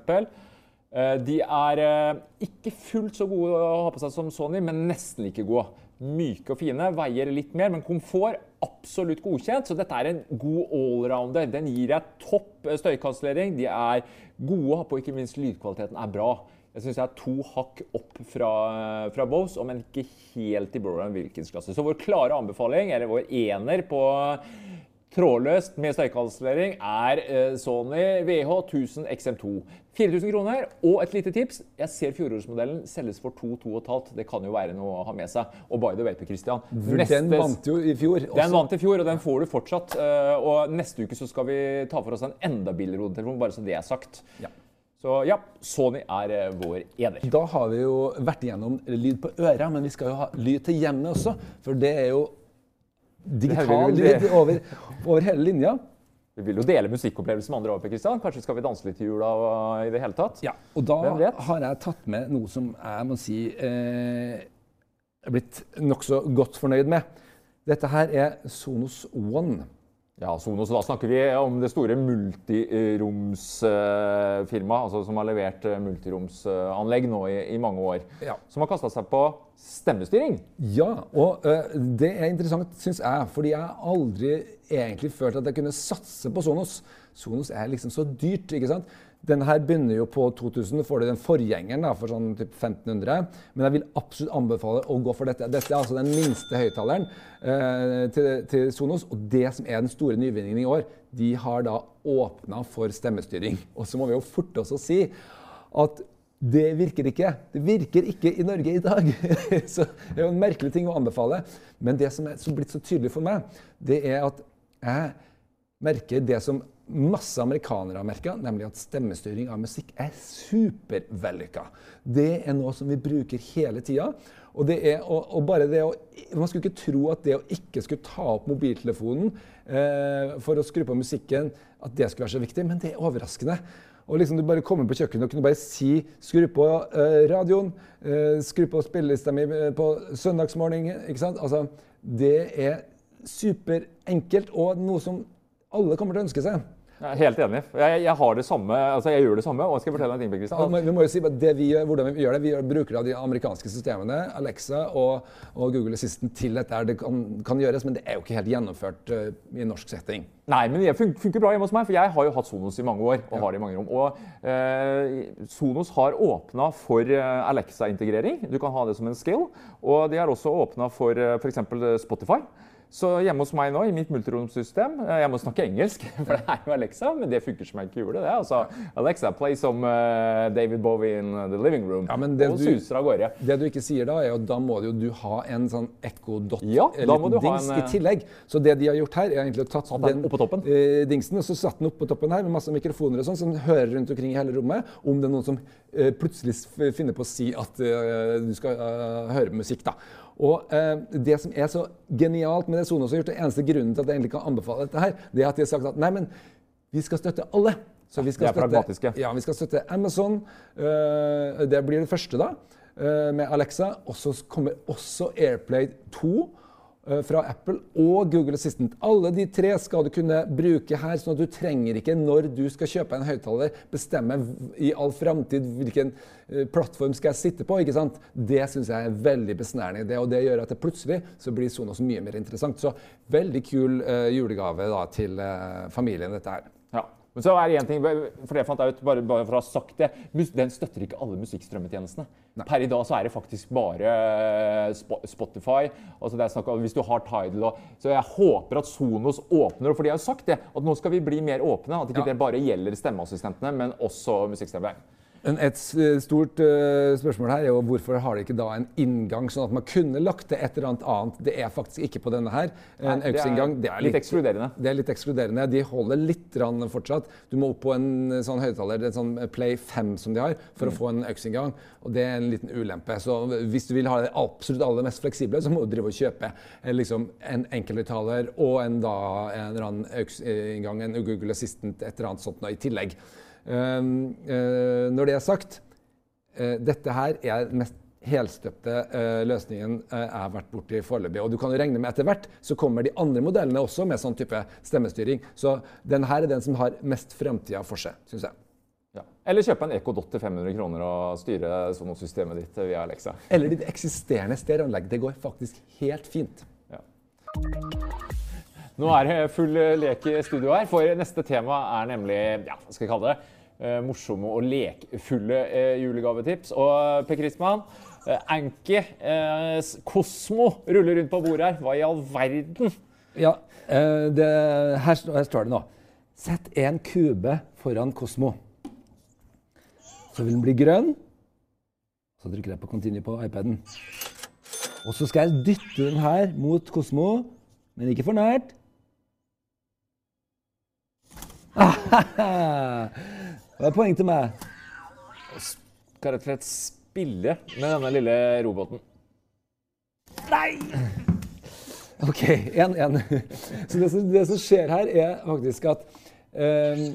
Eh, de er eh, ikke fullt så gode å ha på seg som Sony, men nesten like gode. Myke og fine, veier litt mer, men komfort absolutt godkjent. Så dette er en god allrounder. Den gir deg topp støykanslering. De er gode å ha på, ikke minst lydkvaliteten er bra. Jeg syns jeg er to hakk opp fra, fra Bose, men ikke helt i Broran Wilkins-klasse. Så vår klare anbefaling, eller vår ener på trådløst med støykansellering er eh, Sony VH1000 XM2. 4000 kroner. Og et lite tips. Jeg ser fjorårsmodellen selges for 2-2,5. Det kan jo være noe å ha med seg. Og by the way, Christian Den vant jo i fjor. Også. Den vant i fjor, og den får du fortsatt. Eh, og neste uke så skal vi ta for oss en enda billigere hodetelefon, bare så det er sagt. Ja. Så ja, Sony er eh, vår ener. Da har vi jo vært igjennom lyd på øra, men vi skal jo ha lyd til hjemmet også. For det er jo digital lyd over, over, hele linja. Vi vil jo dele musikkopplevelser med andre over, Kristian. Kanskje skal vi danse litt i jula i det hele tatt? Ja, og da har jeg tatt med noe som jeg må si eh, er blitt nokså godt fornøyd med. Dette her er Sonos One. Ja, Sonos, Da snakker vi om det store multiromsfirmaet altså som har levert eh, multiromsanlegg nå i, i mange år. Ja. Som har kasta seg på stemmestyring. Ja, og uh, det er interessant, syns jeg. Fordi jeg har aldri egentlig følt at jeg kunne satse på Sonos. Sonos er liksom så dyrt. ikke sant? Denne her begynner jo på 2000. får du den forgjengeren da, for sånn typ 1500. Men jeg vil absolutt anbefale å gå for dette. Dette er altså den minste høyttaleren eh, til, til, Sonos. Og det som er den store nyvinningen i år, de har da åpna for stemmestyring. Og så må vi jo forte oss å si at det virker ikke. Det virker ikke i Norge i dag. så det er jo en merkelig ting å anbefale. Men det som er blitt så tydelig for meg, det er at jeg merker det som masse amerikanere har merka, nemlig at stemmestyring av musikk er supervellykka. Det er noe som vi bruker hele tida. Og, er, og, og bare det å, Man skulle ikke tro at det å ikke skulle ta opp mobiltelefonen eh, for å skru på musikken, at det skulle være så viktig, men det er overraskende. Og liksom Du bare kommer på kjøkkenet og kunne bare si 'skru på eh, radioen', eh, 'skru på spillelista mi eh, på søndagsmorgen'. ikke sant? Altså, Det er superenkelt og noe som alle kommer til å ønske seg. Jeg er helt enig. Jeg, jeg, har det samme, altså jeg gjør det samme. og jeg skal fortelle deg en ting, Kristian. Ja, vi må jo si det vi gjør, hvordan vi gjør det. Vi bruker av de amerikanske systemene, Alexa og, og Google Assistant, til dette. Det kan, kan, gjøres, men det er jo ikke helt gjennomført uh, i norsk setting. Nei, men det funker bra hjemme hos meg, for jeg har jo hatt Sonos i mange år. og ja. har det i mange rom. Og eh, Sonos har åpna for uh, Alexa-integrering. Du kan ha det som en skill. Og de har også åpna for uh, f.eks. Spotify. Så hjemme hos meg nå, i mitt multiromsystem eh, Jeg må snakke engelsk, for det er jo Alexa, men det funker som en kule. det. Altså, Alexa, play som uh, David Bowie in the living room. Ja, men det og du, suser av gårde. Det du ikke sier da, er at da må jo du ha en sånn Echo Dot ja, dings en, i tillegg. Så det de har gjort her, er egentlig å tatt den, den uh, dingsen og så satt den oppå toppen her med masse mikrofoner og sånn, som hører rundt omkring i hele rommet. Om det er noen som uh, plutselig finner på å si at du skal høre musikk, da. Og eh, Det som er så genialt med det Sonos har gjort, det eneste grunnen til at jeg egentlig kan anbefale dette, her, det er at de har sagt at nei, men vi skal støtte alle. Så vi skal, støtte, ja, vi skal støtte Amazon. Uh, det blir det første, da, uh, med Alexa. Og så kommer også Airplay 2 Eh, fra Apple og Google Assistant. Alle de tre skal du kunne bruke her, sånn at du trenger ikke, når du skal kjøpe en høyttaler, bestemme i all framtid hvilken eh, plattform skal jeg sitte på. ikke sant? Det syns jeg er en veldig besnærende. idé, og det gjør at det plutselig så blir Sonos mye mer interessant. Så veldig kul uh, julegave da, til familien, dette her. Men så er det én ting, for det fant jeg ut, bare, bare for å ha sagt det, Den støtter ikke alle musikkstrømmetjenestene. Nei. Per i dag så er det faktisk bare eh, Spotify. altså det er snakk om Hvis du har Tidal og, Så jeg håper at Sonos åpner. For de har jo sagt det, at nå skal vi bli mer åpne. At ikke ja. det bare gjelder stemmeassistentene, men også Et stort uh, spørsmål her er jo hvorfor har de ikke da en inngang, sånn at man kunne lagt til et eller annet annet. Det er faktisk ikke på denne her. En AUX-inngang. Det, det, er litt ekskluderende. Det er litt ekskluderende. De holder litt fortsatt. Du må opp på en eh, sånn høyttaler, en sånn Play 5 som de har, for mm. å få en AUX-inngang. Og det er en liten ulempe. Så hvis du vil ha det absolutt aller mest fleksible, så må du drive og kjøpe eh, liksom, en enkelthøyttaler og en, da, en eller annen AUX-inngang, en Google Assistant, et eller annet sånt noe i tillegg. Ehm, eh, når det er sagt, eh, dette her er den mest helstøpte uh, løsningen jeg har vært borti foreløpig. Og du kan jo regne med etter hvert så kommer de andre modellene også med sånn type stemmestyring. Så den her er den som har mest framtida for seg, syns jeg. Ja. Eller kjøpe en EcoDot til 500 kroner og styre sånn systemet ditt via Alexa. Eller ditt eksisterende stereoanlegg. Det går faktisk helt fint. Ja. Nå er det full lek i studio her, for neste tema er nemlig ja, hva skal jeg kalle det, eh, morsomme og lekfulle eh, julegavetips. Og Per Kristmann, eh, Anki eh, Kosmo ruller rundt på bordet her. Hva i all verden? Ja, eh, det, her, her står det nå. Sett en kube foran Kosmo. Så vil den bli grønn. Så trykker jeg på continue på iPaden. Og så skal jeg dytte den her mot Kosmo, men ikke for nært. Det er poeng til meg. Skal rett og slett spille med denne lille roboten. Nei! Ok, en, en. Så det som, det som skjer her, er faktisk at eh,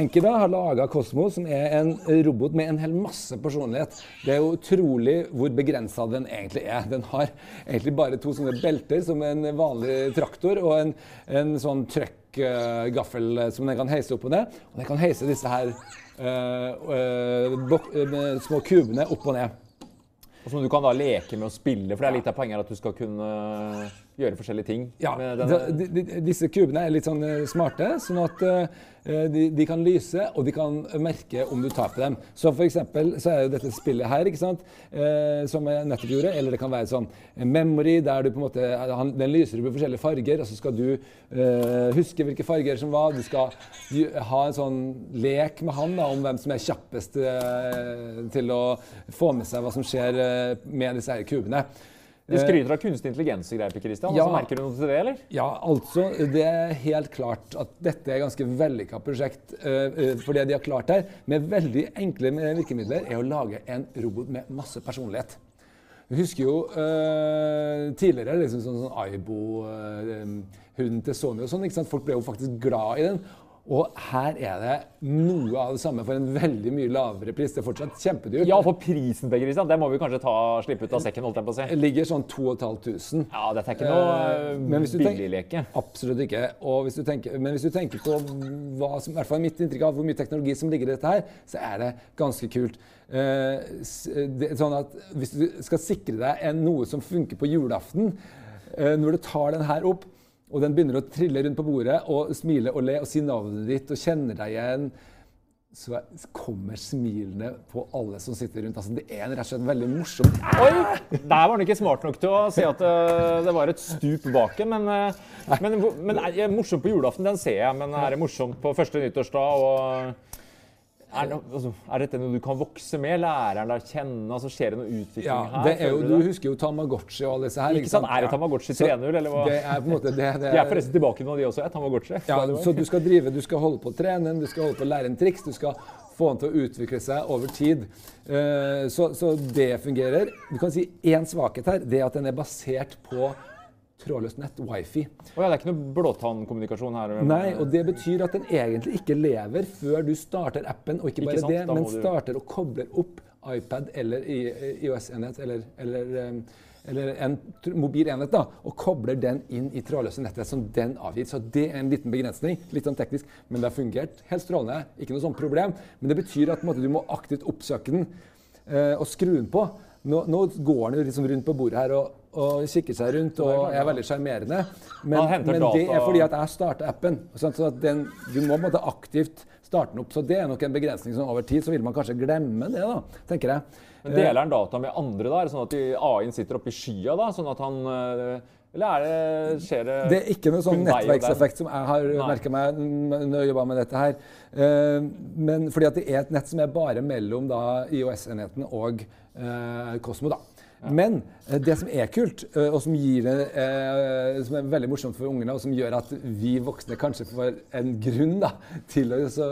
Enkida har laga Kosmo, som er en robot med en hel masse personlighet. Det er jo utrolig hvor begrensa den egentlig er. Den har egentlig bare to sånne belter, som en vanlig traktor, og en, en sånn trøkkgaffel som den kan heise opp og ned. Og den kan heise disse her eh, eh, eh, små kubene opp og ned. Og som du kan da leke med å spille, for det er litt av poenget at du skal kunne gjøre forskjellige ting. Ja, de, de, disse kubene er litt sånn eh, smarte, sånn at eh, de, de kan lyse, og de kan merke om du tar på dem. Så for eksempel så er jo dette spillet her, ikke sant, eh, som jeg nettopp gjorde, eller det kan være sånn memory, der du på en måte, han, den lyser opp i forskjellige farger, og så skal du eh, huske hvilke farger som var, du skal ha en sånn lek med han da, om hvem som er kjappest eh, til å få med seg hva som skjer eh, med disse her kubene. De skryter av kunstig intelligens og greier, Christian. Ja. Altså, merker du noe til det, eller? Ja, altså, det er helt klart at dette er et ganske vellykka prosjekt. eh, eh, for det de har klart her, med veldig enkle virkemidler, er å lage en robot med masse personlighet. Vi husker jo uh, tidligere liksom sånn, sånn Aibo-hunden hunden til Sony og sånn. Folk ble jo faktisk glad i den. Og her er det noe av det samme for en veldig mye lavere pris. Det er fortsatt kjempedyrt. Ja, for prisen, til Christian, det må vi kanskje ta, slippe ut av sekken, holdt jeg på å si. Det ligger sånn 2500. Ja, dette er ikke noe uh, billigleke. Absolutt ikke. Hvis du tenker, men hvis du tenker på hva som, i hvert fall mitt inntrykk av hvor mye teknologi som ligger i dette her, så er det ganske kult. Uh, det, sånn at Hvis du skal sikre deg en, noe som funker på julaften, uh, når du tar den her opp, og den begynner å trille rundt på bordet og smile og le og si navnet ditt og kjenner deg igjen, så kommer smilene på alle som sitter rundt. Altså, det er en rett og slett veldig morsom Oi! Der var han ikke smart nok til å si at øh, det var et stup bak det. Men, øh, men, men morsomt på julaften, den ser jeg. Men er det morsomt på første nyttårsdag? og... Er, det, altså, er dette noe du kan vokse med? Lærer han deg å kjenne? Altså, skjer det noe utvikling Ja, her? det er jo, du husker jo Tamagotchi og alle disse her. Ikke sant? Er det Tamagotchi Så 3.0, eller hva? Det er på en måte det, det De er forresten tilbake nå, de også. er Tamagotchi. Ja, så du skal drive, du skal holde på å trene du skal holde på å lære en triks, du skal få den til å utvikle seg over tid. Eh, Så, så det fungerer. Du kan si én svakhet her, det er at den er basert på trådløst nett, wifi. Oh ja, det er ikke noe blåtannkommunikasjon her? Nei, og det betyr at den egentlig ikke lever før du starter appen, og ikke Ikke bare sant, det, men du- starter og kobler opp iPad eller IOS-enhet eller, eller, eller en mobil enhet, da, og kobler den inn i trådløse nettet som den avgir. Så det er en liten begrensning, litt sånn teknisk, men det har fungert helt strålende. Ikke noe sånt problem. Men det betyr at måte, du må aktivt oppsøke den eh, og skru den på. Nå, nå går den liksom rundt på bordet her og, og kikker seg rundt og er veldig sjarmerende. Men, men det er fordi at jeg starter appen. Så at den, du må måte aktivt starte den opp. Så det er nok en begrensning som over tid så vil man kanskje glemme det, da, tenker jeg. Men Deler han data med andre, da? Er det sånn at AI-en sitter oppe i skya, da? Sånn at han øh, Eller er det, skjer det Det er ikke noe sånn nettverkseffekt som jeg har merka meg når jeg jobba med dette her. Eh, Men fordi at det er et nett som er bare mellom IOS-enheten og Kosmo, da. Men eh, det som er kult, eh, og som, gir det, eh, som er veldig morsomt for ungene, og som gjør at vi voksne kanskje får en grunn da, til å så,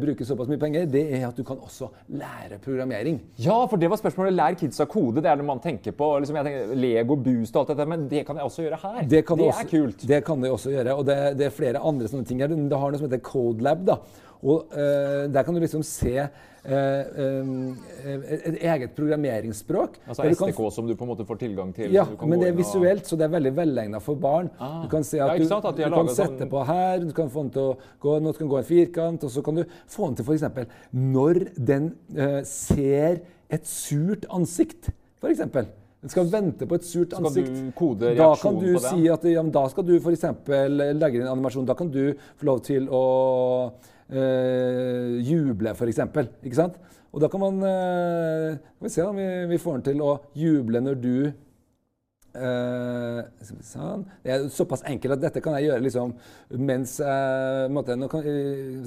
bruke såpass mye penger, det er at du kan også lære programmering. Ja, for det var spørsmålet. Lær kidsa kode. Det er det man tenker på. Liksom, jeg tenker, Lego, Boost og alt dette, men det kan jeg også gjøre her. Det, kan det også, er kult. Det kan de også gjøre. Og det, det er flere andre sånne ting her. Det har noe som heter CodeLab. da. Og eh, der kan du liksom se eh, eh, et eget programmeringsspråk. Altså SDK som du på en måte får tilgang til? ja, du men det er visuelt, så det er veldig velegna for barn. Ah. Du kan se Ja, at du, sant, at de du kan sette sånn- på her, du kan få den til å gå, nå kan gå en firkant, og så kan du få den til f.eks. når den eh, ser et surt ansikt, f.eks. Den skal vente på et surt ansikt. Skal du kode da kan du på den? si at ja, da skal du f.eks. legge inn en animasjon. Da kan du få lov til å eh, juble, f.eks. Ikke sant? Og da kan man eh, vi se om vi, vi får den til å juble når du eh, sånn. Det er såpass enkelt at dette kan jeg gjøre liksom mens jeg måtte, Nå kan vi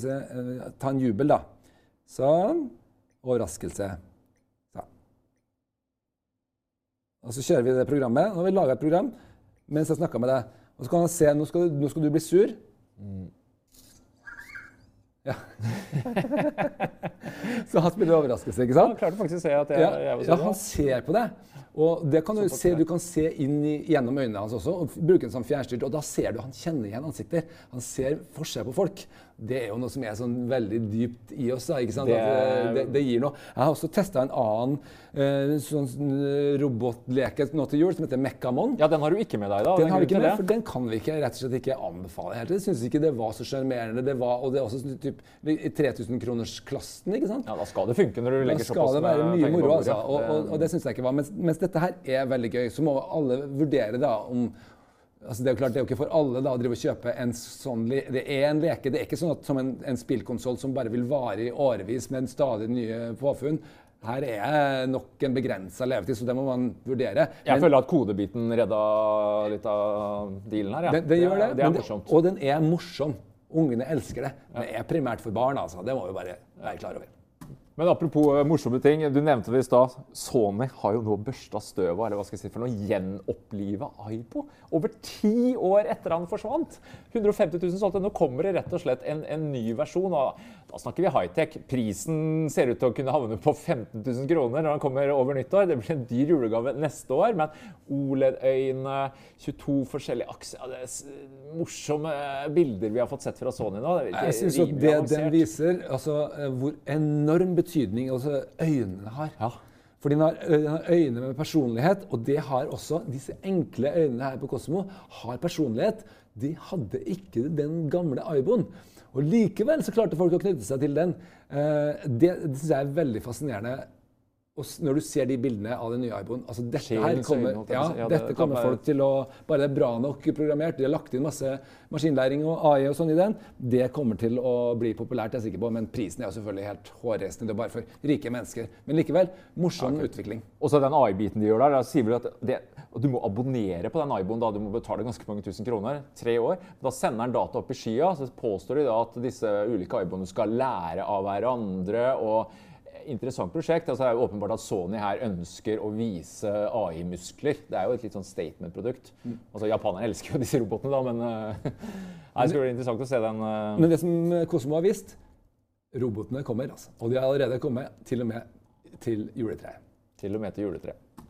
se, eh, ta en jubel, da. Sånn. Overraskelse. Sånn. Og så kjører vi det programmet. Nå har vi laga et program mens jeg snakka med deg. Og så kan han se nå skal, du- nå skal du bli sur. Ja. så han spiller overraskelse, ikke sant? Han klarte faktisk å se at jeg, Ja, jeg var ja, sånn. han ser på det. Og det kan du, se, du kan se inn i, gjennom øynene hans også, og bruke den som fjernstyrt. Og da ser du han kjenner igjen ansikter. Han ser forskjell på folk. Det er jo noe som er sånn veldig dypt i oss. Da, ikke sant? Det- eh, det, det gir noe. Jeg har også testa en annen uh, sånn eh, robotleke nå til jul som heter Mekkamon. Ja, den har du ikke med deg, da. Den har vi ikke med, for den kan vi ikke, rett og slett ikke anbefale. helt. Jeg syns ikke det var så sjarmerende. Det var, og det er også sånn typ, i 3000-kronersklassen. ikke sant? Ja, Da skal det funke når du Da legger skal såpass det være mye moro, altså. Og, og, og det syns jeg ikke var. Mens, mens dette her er veldig gøy, så må alle vurdere da om altså Det er jo klart, det er jo ikke for alle da, å drive og kjøpe en sånn Det er en leke. Det er ikke sånn at som en, en spillkonsoll som bare vil vare i årevis med en stadig nye påfunn. Her er nok en begrensa levetid, så det må man vurdere. Jeg Men- føler at kodebiten redda litt av dealen her. Ja. det, det gjør det. Det er er morsomt. og den er morsom. Ungene elsker det. Den er primært for barn, altså. Det må vi bare være klar over. Men apropos eh, morsomme ting. Du nevnte det i stad. Sony har jo nå børsta støvet eller hva skal jeg si for noe, gjenoppliva Aibo. Over ti år etter han forsvant. 150 000 solgte. Nå kommer det rett og slett en, en ny versjon. Og da snakker vi high-tech. Prisen ser ut til å kunne havne på 15 000 kroner når den kommer over nyttår. Det blir en dyr julegave neste år. Men OLED-øyne, 22 forskjellige aksjer ja, morsomme bilder vi har fått sett fra Sony nå. Det Jeg syns at det avansert. den viser, altså eh, hvor enorm betydning altså, øynene har. Ja. For den har, øyne med personlighet, og det har også disse enkle øynene her på Kosmo har personlighet. De hadde ikke den gamle Aiboen. Og likevel så klarte folk å knytte seg til den. Eh, Det, det syns jeg er veldig fascinerende. Og når du ser de bildene av den nye Aiboen altså dette her kommer, ja, dette kommer folk til å Bare det er bra nok programmert, de har lagt inn masse maskinlæring og AI og sånn i den, det kommer til å bli populært, jeg er sikker på. Men prisen er jo selvfølgelig helt hårreisende. Det er bare for rike mennesker. Men likevel, morsom utvikling. Og så den AI-biten de gjør der, da sier vel at, det, at du må abonnere på den iBoen da du må betale ganske mange tusen kroner. Tre år. Da sender den data opp i skya, så påstår de da at disse ulike iPhonene skal lære av hverandre. og Interessant prosjekt. altså Det er jo åpenbart at Sony her ønsker å vise AI-muskler. Det er jo et litt sånn statement-produkt. Altså Japanerne elsker jo disse robotene, da, men uh, det skulle bli interessant å se den. Uh... Men det som Kosmo har visst, robotene kommer. altså. Og de har allerede kommet til og med til juletreet. Til og med til juletreet.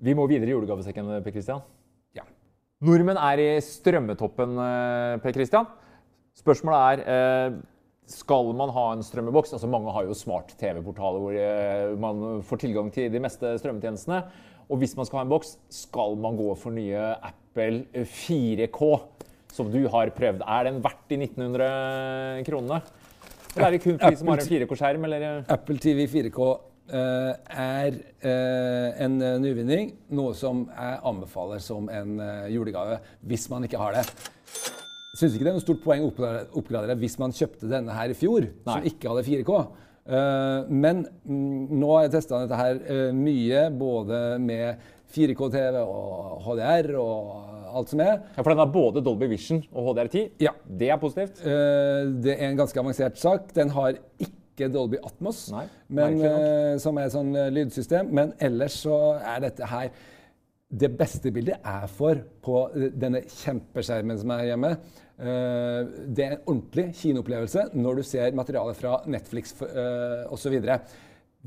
Vi må videre i julegavesekken, Per Christian. Ja. Nordmenn er i strømmetoppen, eh, Per Christian. Spørsmålet er eh, skal man ha en strømmeboks? Altså Mange har jo smart-TV-portaler hvor eh, man får tilgang til de meste strømmetjenestene. Og hvis man skal ha en boks, skal man gå for nye Apple 4K, som du har prøvd. Er den verdt de 1900 kronene? Eller er det kun for de som har en 4K-skjerm? Apple TV 4K eh, er eh, en eh, nyvinning, noe som jeg anbefaler som en eh, julegave hvis man ikke har det. Syns ikke det er noe stort poeng å oppgradere, hvis man kjøpte denne her i fjor, som ikke hadde 4K. Uh, men mm, nå har jeg testa dette her uh, mye, både med 4K-TV og HDR og alt som er. Ja, For den har både Dolby Vision og HDR10. Ja. Det er positivt. Uh, det er en ganske avansert sak. Den har ikke Dolby Atmos, Nei, men, eh, som er et sånn eh, lydsystem. Men ellers så er dette her Det beste bildet jeg får på eh, denne kjempeskjermen som er hjemme, eh, det er en ordentlig kinoopplevelse når du ser materialet fra Netflix uh, osv.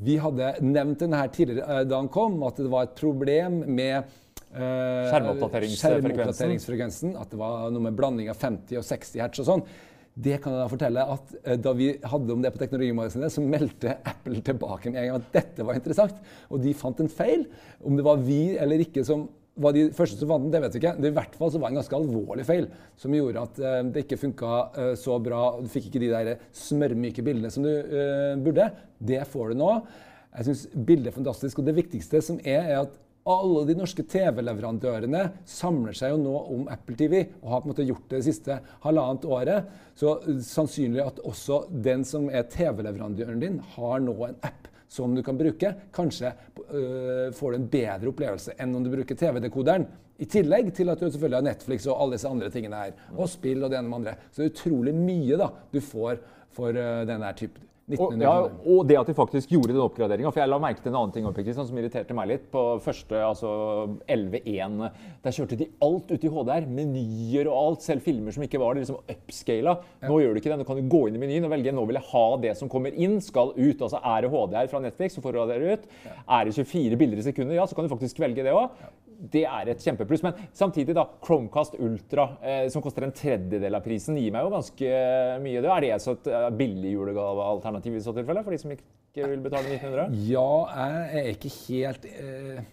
Vi hadde nevnt denne her tidligere eh, da han kom, at det var et problem med eh, Skjermoppdateringsfrekvensen. At det var noe med blanding av 50 og 60 hertz og sånn. Det kan jeg da fortelle at eh, Da vi hadde om det på Teknologimagasinet, så meldte Apple tilbake med en gang at dette var interessant. Og de fant en feil. Om det var vi eller ikke som var de første som fant den, det vet vi ikke. Det I hvert fall så var det en ganske alvorlig feil som gjorde at uh, det ikke funka uh, så bra. Du fikk ikke de der smørmyke bildene som du uh, burde. Det får du nå. Jeg syns bildet er fantastisk. Og det viktigste som er, er at alle de norske TV-leverandørene samler seg jo nå om Apple TV og har på en måte gjort det det siste halvannet året. Så sannsynlig at også den som er TV-leverandøren din, har nå en app som du kan bruke. Kanskje øh, får du en bedre opplevelse enn om du bruker TV-dekoderen. I tillegg til at du selvfølgelig har Netflix og alle disse andre tingene her. Og spill og det ene med andre. Så det er utrolig mye da du får for øh, denne typen og, ja, og, det at de faktisk gjorde den oppgraderinga. For jeg la merke til en annen ting som irriterte meg litt. På første, altså 11.1, der kjørte de alt ut i HDR. Menyer og alt. Selv filmer som ikke var det, liksom upscala. Nå gjør du ikke det. Nå kan du gå inn i menyen og velge nå vil jeg ha det som kommer inn, skal ut. Altså Er det HDR fra Netflix, så får du det ut. Er det 24 bilder i sekundet, ja, så kan du faktisk velge det òg det er et kjempepluss. Men samtidig, da, Chromecast Ultra, eh, som koster en tredjedel av prisen, gir meg jo ganske mye. Det. Er det så et uh, billig julegavealternativ i så tilfelle, for de som ikke vil betale 1900? Ja, jeg er ikke helt eh,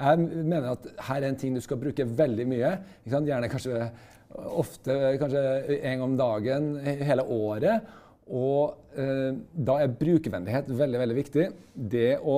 Jeg mener at her er en ting du skal bruke veldig mye. Gjerne kanskje ofte kanskje en gang om dagen hele året. Og eh, da er brukervennlighet veldig veldig viktig. Det å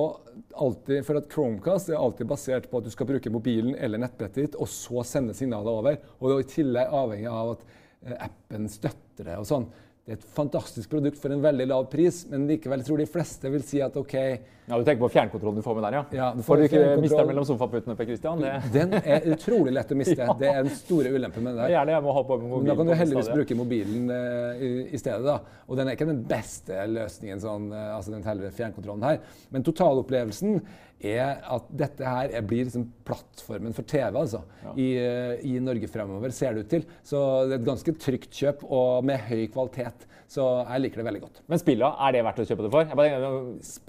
alltid, for at Chromecast er alltid basert på at du skal bruke mobilen eller nettbrettet ditt, og så sende signalet over. Og det er i tillegg avhengig av at eh, appen støtter det. og sånn. Det er et fantastisk produkt for en veldig lav pris, men likevel tror de fleste vil si at OK Ja, Du tenker på fjernkontrollen du får med der, ja? ja du får, du ikke miste den mellom sofaputene? Per Christian? Det... Den er utrolig lett å miste. ja. Det er den store ulempen med det. der. Gjerne jeg må ha på mobilen. Men da kan du heldigvis bruke mobilen uh, i, i, stedet. da. Og den er ikke den beste løsningen, sånn, uh, altså den fjernkontrollen her. Men totalopplevelsen er at dette her blir liksom plattformen for TV altså, ja. i, uh, i, Norge fremover, ser det ut til. Så det er et ganske trygt kjøp og med høy kvalitet. Så jeg liker det veldig godt. Men spilla, er det verdt å kjøpe det for? Bare,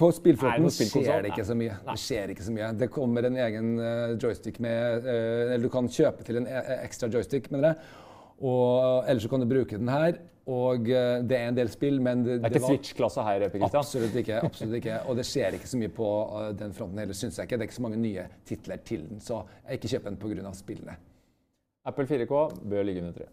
på spillflåten skjer det ikke så mye. Det skjer ikke så mye. Det kommer en egen uh, joystick med uh, Eller du kan kjøpe til en ekstra joystick, mener jeg. Og ellers så kan du bruke den her. Og eh, det er en del spill, men Det, det er ikke Switch-klasse her? Kristian. Absolutt ikke. absolutt ikke. Og det skjer ikke så mye på eh, den fronten heller, syns jeg ikke. Det er ikke så mange nye titler til den, så jeg ikke kjøper den pga. spillene. Apple 4K bør ligge under 3.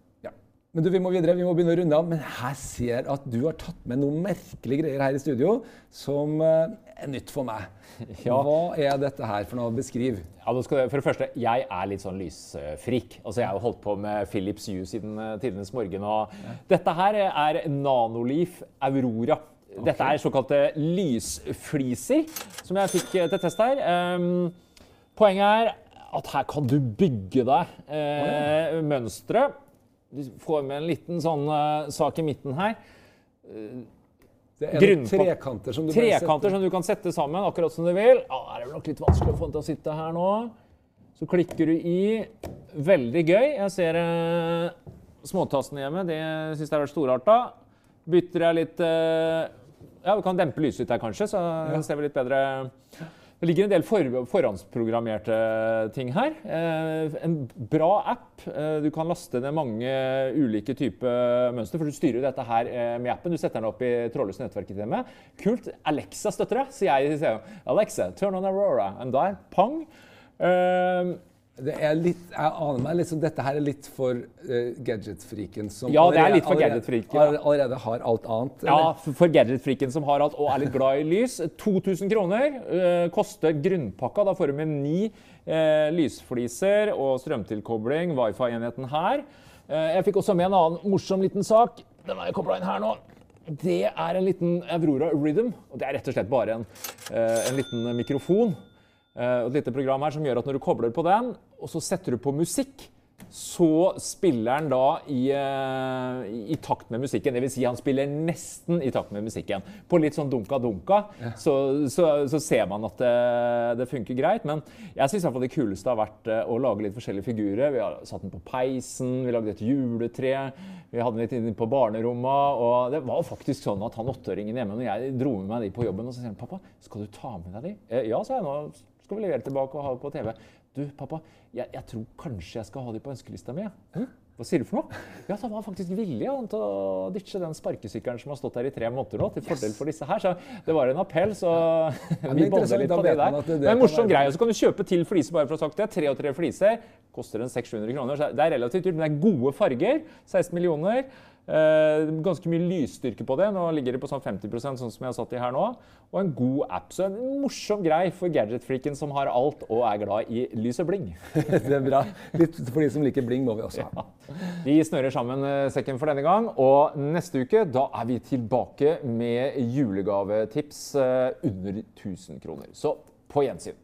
Men du, vi må videre, vi må begynne å runde av. Men her ser jeg at du har tatt med noen merkelige greier her i studio som eh, er nytt for meg. Ja. Hva er dette her for noe? Beskriv. Ja, for det første, Jeg er litt sånn lysfrik. Altså, Jeg har holdt på med Philips Hue siden uh, tidenes morgen. og ja. Dette her er Nanolif Aurora. Okay. Dette er såkalte lysfliser, som jeg fikk eh, til test her. Um, poenget er at her kan du bygge deg eh, oh, ja. mønstre. Du får med en liten sånn uh, sak i midten her. Det er trekanter som du trekanter som du kan sette sammen akkurat som du vil. Ja, det er nok litt vanskelig å få den til å sitte her nå. Så klikker du i. Veldig gøy. Jeg ser eh, småtassene hjemme. Det syns jeg har vært storarta. Bytter jeg litt eh, Ja, vi kan dempe lyset her, kanskje, så ja. ser vi litt bedre. Det ligger en del for, forhåndsprogrammerte ting her. Eh, en bra app. Eh, du kan laste ned mange ulike typer mønster, for du styrer dette her eh, med appen. Du setter den opp i trådløse nettverket hjemme. Kult. Alexa støtter det. Så jeg sier Alexa, turn on Aurora. And die. pang. Uh, det er litt, jeg aner meg liksom, Dette her er litt for uh, gadget-friken som ja, det er litt for gadget-friken. Allerede, allerede, har alt annet. Eller? Ja, for gadget-friken som har alt og er litt glad i lys. 2000 kroner uh, koster grunnpakka. Da får du med ni uh, lysfliser og strømtilkobling. Wifi-enheten her. jeg fikk også med en annen morsom liten sak. Den er kobla inn her nå. Det er en liten Aurora Rhythm. og Det er rett og slett bare en, en liten mikrofon. Eh, et lite program her som gjør at når du kobler på den, og så setter du på musikk, så spiller han da i, uh, i, takt med musikken. Dvs. Si han spiller nesten i takt med musikken. På litt sånn dunka-dunka ja. så, så, så, ser man at det, det funker greit. Men jeg syns det kuleste har vært å lage litt forskjellige figurer. Vi har satt den på peisen, vi lagde et juletre, vi hadde den litt inne på barnerommet. Og det var faktisk sånn at han åtteåringen hjemme, når jeg dro med meg de på jobben, og så sier han pappa, skal du ta med deg de? Eh, ja, sa jeg nå skal vi levere tilbake og ha det på TV. Du, pappa, jeg, jeg tror kanskje jeg skal ha de på ønskelista mi. Ja. Hva sier du for noe? Ja, så han var faktisk villig han, til å ditche den sparkesykkelen som har stått der i tre måneder nå, til fordel for disse her. Så det var en appell, så ja, vi bånder litt på det der. det- det Men en morsom greie. Så kan du kjøpe til fliser, bare for å ha sagt det. Tre og tre fliser koster en 600-700 kroner. Så det er relativt dyrt, men det er gode farger. 16 millioner. Eh, ganske mye lysstyrke på det. Nå ligger det på sånn 50% sånn som jeg har satt i her nå. Og en god app. Så en morsom grei for gadget-freaken som har alt og er glad i lys og bling. Det er bra. Litt for de som liker bling, må vi også ha. Vi snører sammen eh, sekken for denne gang, og neste uke da er vi tilbake med julegavetips eh, under 1000 kroner. Så på gjensyn.